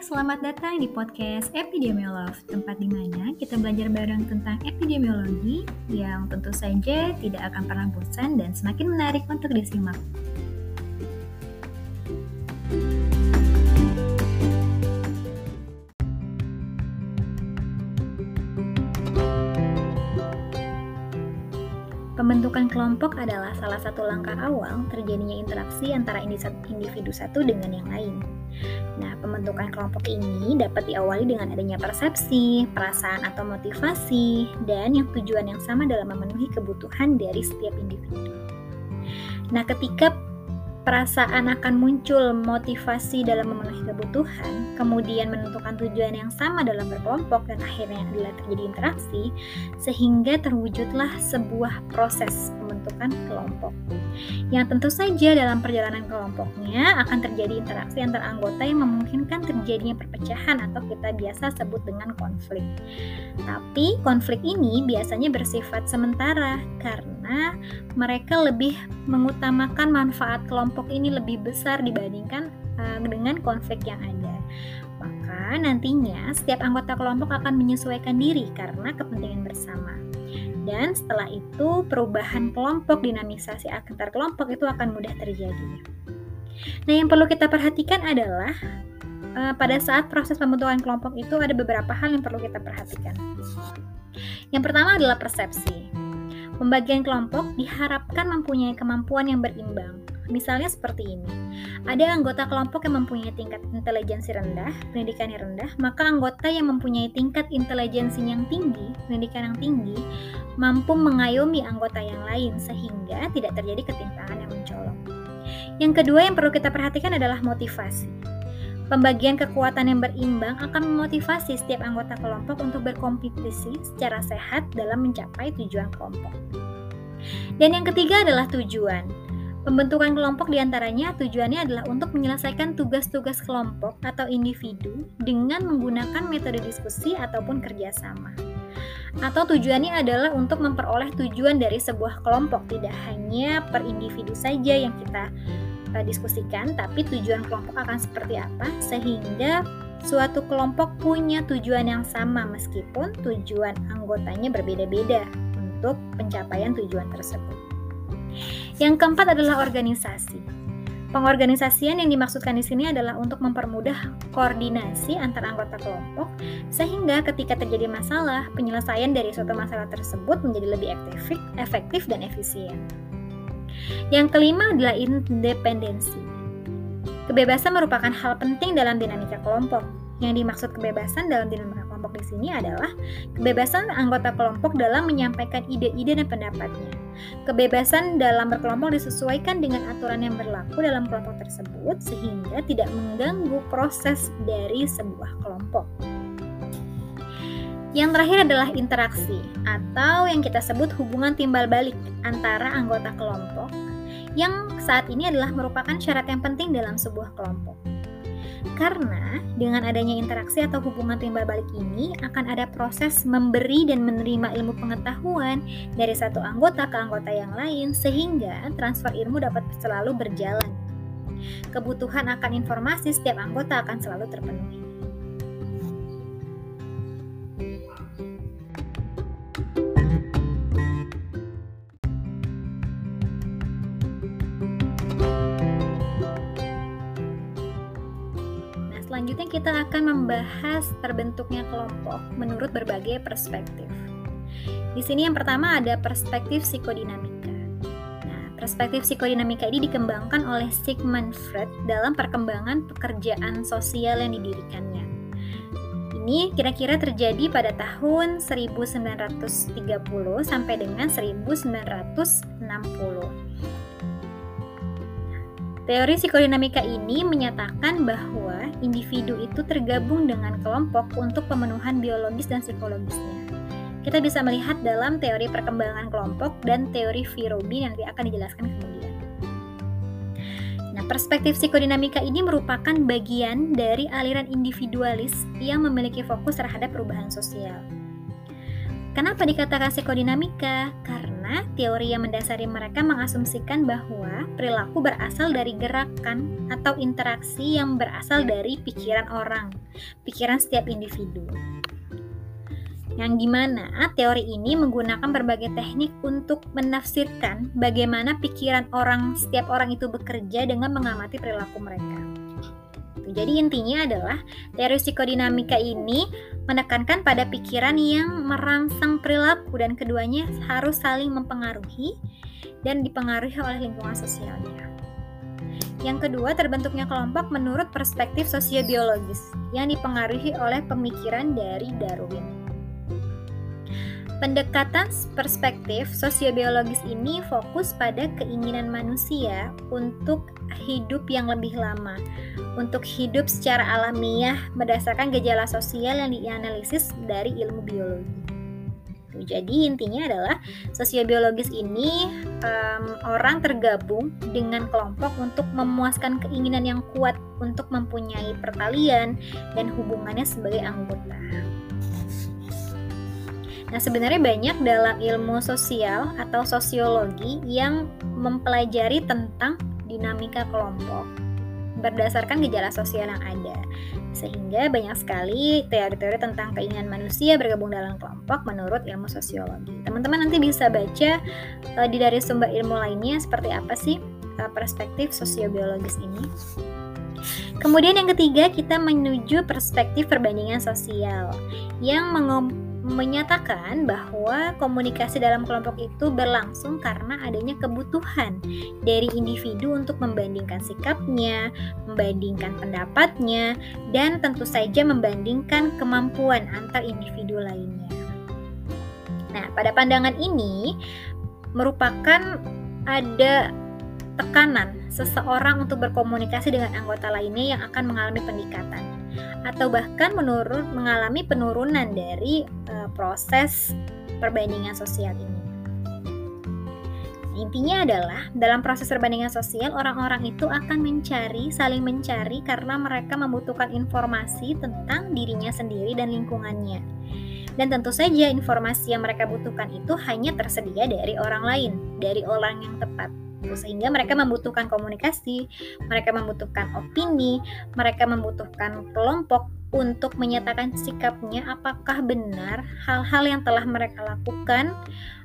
selamat datang di podcast Epidemiolog, tempat di mana kita belajar bareng tentang epidemiologi yang tentu saja tidak akan pernah bosan dan semakin menarik untuk disimak. Pembentukan kelompok adalah salah satu langkah awal terjadinya interaksi antara individu satu dengan yang lain. Nah, pembentukan kelompok ini dapat diawali dengan adanya persepsi, perasaan atau motivasi, dan yang tujuan yang sama dalam memenuhi kebutuhan dari setiap individu. Nah, ketika perasaan akan muncul motivasi dalam memenuhi kebutuhan, kemudian menentukan tujuan yang sama dalam berkelompok dan akhirnya adalah terjadi interaksi, sehingga terwujudlah sebuah proses pembentukan kelompok. Yang tentu saja dalam perjalanan kelompoknya akan terjadi interaksi antar anggota yang memungkinkan terjadinya perpecahan atau kita biasa sebut dengan konflik. Tapi konflik ini biasanya bersifat sementara karena mereka lebih mengutamakan manfaat kelompok ini lebih besar dibandingkan uh, dengan konflik yang ada. Maka nantinya setiap anggota kelompok akan menyesuaikan diri karena kepentingan bersama. Dan setelah itu perubahan kelompok, dinamisasi antar kelompok itu akan mudah terjadi. Nah, yang perlu kita perhatikan adalah uh, pada saat proses pembentukan kelompok itu ada beberapa hal yang perlu kita perhatikan. Yang pertama adalah persepsi. Pembagian kelompok diharapkan mempunyai kemampuan yang berimbang. Misalnya seperti ini. Ada anggota kelompok yang mempunyai tingkat intelijensi rendah, pendidikan yang rendah, maka anggota yang mempunyai tingkat intelijensi yang tinggi, pendidikan yang tinggi, mampu mengayomi anggota yang lain sehingga tidak terjadi ketimpangan yang mencolok. Yang kedua yang perlu kita perhatikan adalah motivasi. Pembagian kekuatan yang berimbang akan memotivasi setiap anggota kelompok untuk berkompetisi secara sehat dalam mencapai tujuan kelompok. Dan yang ketiga adalah tujuan. Pembentukan kelompok di antaranya tujuannya adalah untuk menyelesaikan tugas-tugas kelompok atau individu dengan menggunakan metode diskusi ataupun kerjasama. Atau tujuannya adalah untuk memperoleh tujuan dari sebuah kelompok, tidak hanya per individu saja yang kita uh, diskusikan, tapi tujuan kelompok akan seperti apa sehingga suatu kelompok punya tujuan yang sama meskipun tujuan anggotanya berbeda-beda untuk pencapaian tujuan tersebut. Yang keempat adalah organisasi. Pengorganisasian yang dimaksudkan di sini adalah untuk mempermudah koordinasi antar anggota kelompok sehingga ketika terjadi masalah, penyelesaian dari suatu masalah tersebut menjadi lebih efektif, efektif dan efisien. Yang kelima adalah independensi. Kebebasan merupakan hal penting dalam dinamika kelompok. Yang dimaksud kebebasan dalam dinamika kelompok di sini adalah kebebasan anggota kelompok dalam menyampaikan ide-ide dan pendapatnya. Kebebasan dalam berkelompok disesuaikan dengan aturan yang berlaku dalam kelompok tersebut sehingga tidak mengganggu proses dari sebuah kelompok. Yang terakhir adalah interaksi atau yang kita sebut hubungan timbal balik antara anggota kelompok yang saat ini adalah merupakan syarat yang penting dalam sebuah kelompok. Karena dengan adanya interaksi atau hubungan timbal balik ini akan ada proses memberi dan menerima ilmu pengetahuan dari satu anggota ke anggota yang lain sehingga transfer ilmu dapat selalu berjalan. Kebutuhan akan informasi setiap anggota akan selalu terpenuhi. Selanjutnya kita akan membahas terbentuknya kelompok menurut berbagai perspektif. Di sini yang pertama ada perspektif psikodinamika. Nah, perspektif psikodinamika ini dikembangkan oleh Sigmund Freud dalam perkembangan pekerjaan sosial yang didirikannya. Ini kira-kira terjadi pada tahun 1930 sampai dengan 1960. Teori psikodinamika ini menyatakan bahwa individu itu tergabung dengan kelompok untuk pemenuhan biologis dan psikologisnya. Kita bisa melihat dalam teori perkembangan kelompok dan teori Virobi nanti akan dijelaskan kemudian. Nah, perspektif psikodinamika ini merupakan bagian dari aliran individualis yang memiliki fokus terhadap perubahan sosial. Kenapa dikatakan psikodinamika? Karena Karena teori yang mendasari mereka mengasumsikan bahwa perilaku berasal dari gerakan atau interaksi yang berasal dari pikiran orang, pikiran setiap individu. Yang di mana teori ini menggunakan berbagai teknik untuk menafsirkan bagaimana pikiran orang setiap orang itu bekerja dengan mengamati perilaku mereka. Jadi intinya adalah teori psikodinamika ini menekankan pada pikiran yang merangsang perilaku dan keduanya harus saling mempengaruhi dan dipengaruhi oleh lingkungan sosialnya. Yang kedua, terbentuknya kelompok menurut perspektif sosiobiologis yang dipengaruhi oleh pemikiran dari Darwin. Pendekatan perspektif sosiobiologis ini fokus pada keinginan manusia untuk hidup yang lebih lama, untuk hidup secara alamiah berdasarkan gejala sosial yang dianalisis dari ilmu biologi. Jadi intinya adalah sosiobiologis ini um, orang tergabung dengan kelompok untuk memuaskan keinginan yang kuat untuk mempunyai pertalian dan hubungannya sebagai anggota. Nah, sebenarnya banyak dalam ilmu sosial atau sosiologi yang mempelajari tentang dinamika kelompok berdasarkan gejala sosial yang ada. Sehingga banyak sekali teori-teori tentang keinginan manusia bergabung dalam kelompok menurut ilmu sosiologi. Teman-teman nanti bisa baca uh, di dari sumber ilmu lainnya seperti apa sih uh, perspektif sosiobiologis ini. Kemudian yang ketiga kita menuju perspektif perbandingan sosial yang mengom menyatakan bahwa komunikasi dalam kelompok itu berlangsung karena adanya kebutuhan dari individu untuk membandingkan sikapnya, membandingkan pendapatnya, dan tentu saja membandingkan kemampuan antar individu lainnya. Nah, pada pandangan ini merupakan ada tekanan seseorang untuk berkomunikasi dengan anggota lainnya yang akan mengalami peningkatan atau bahkan menurun mengalami penurunan dari uh, proses perbandingan sosial ini. Intinya adalah dalam proses perbandingan sosial orang-orang itu akan mencari, saling mencari karena mereka membutuhkan informasi tentang dirinya sendiri dan lingkungannya. Dan tentu saja informasi yang mereka butuhkan itu hanya tersedia dari orang lain, dari orang yang tepat sehingga mereka membutuhkan komunikasi, mereka membutuhkan opini, mereka membutuhkan kelompok untuk menyatakan sikapnya apakah benar hal-hal yang telah mereka lakukan,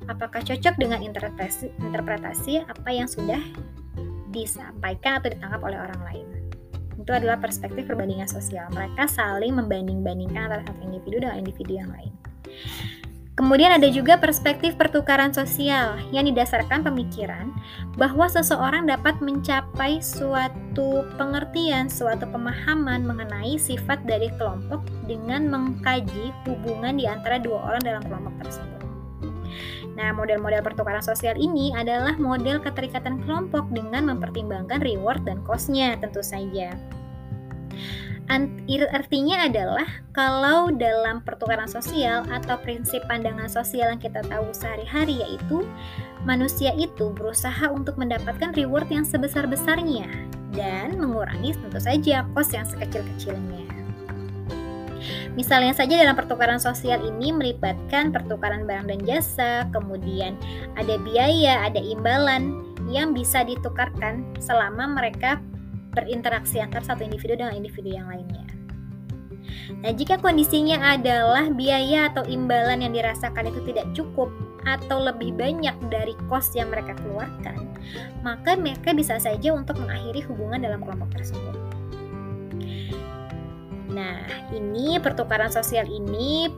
apakah cocok dengan interpretasi, interpretasi apa yang sudah disampaikan atau ditangkap oleh orang lain. Itu adalah perspektif perbandingan sosial. Mereka saling membanding-bandingkan antara satu individu dengan individu yang lain. Kemudian ada juga perspektif pertukaran sosial yang didasarkan pemikiran bahwa seseorang dapat mencapai suatu pengertian, suatu pemahaman mengenai sifat dari kelompok dengan mengkaji hubungan di antara dua orang dalam kelompok tersebut. Nah, model-model pertukaran sosial ini adalah model keterikatan kelompok dengan mempertimbangkan reward dan cost-nya tentu saja. Artinya adalah kalau dalam pertukaran sosial atau prinsip pandangan sosial yang kita tahu sehari-hari yaitu manusia itu berusaha untuk mendapatkan reward yang sebesar-besarnya dan mengurangi tentu saja kos yang sekecil-kecilnya. Misalnya saja dalam pertukaran sosial ini melibatkan pertukaran barang dan jasa, kemudian ada biaya, ada imbalan yang bisa ditukarkan selama mereka berinteraksi antar satu individu dengan individu yang lainnya. Nah, jika kondisinya adalah biaya atau imbalan yang dirasakan itu tidak cukup atau lebih banyak dari kos yang mereka keluarkan, maka mereka bisa saja untuk mengakhiri hubungan dalam kelompok tersebut. Nah, ini pertukaran sosial ini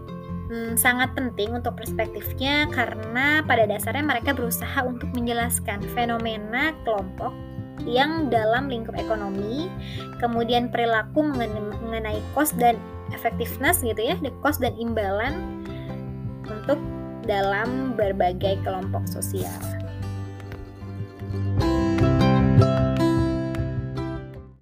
hmm, sangat penting untuk perspektifnya karena pada dasarnya mereka berusaha untuk menjelaskan fenomena kelompok yang dalam lingkup ekonomi, kemudian perilaku mengenai cost dan effectiveness gitu ya, the cost dan imbalan untuk dalam berbagai kelompok sosial.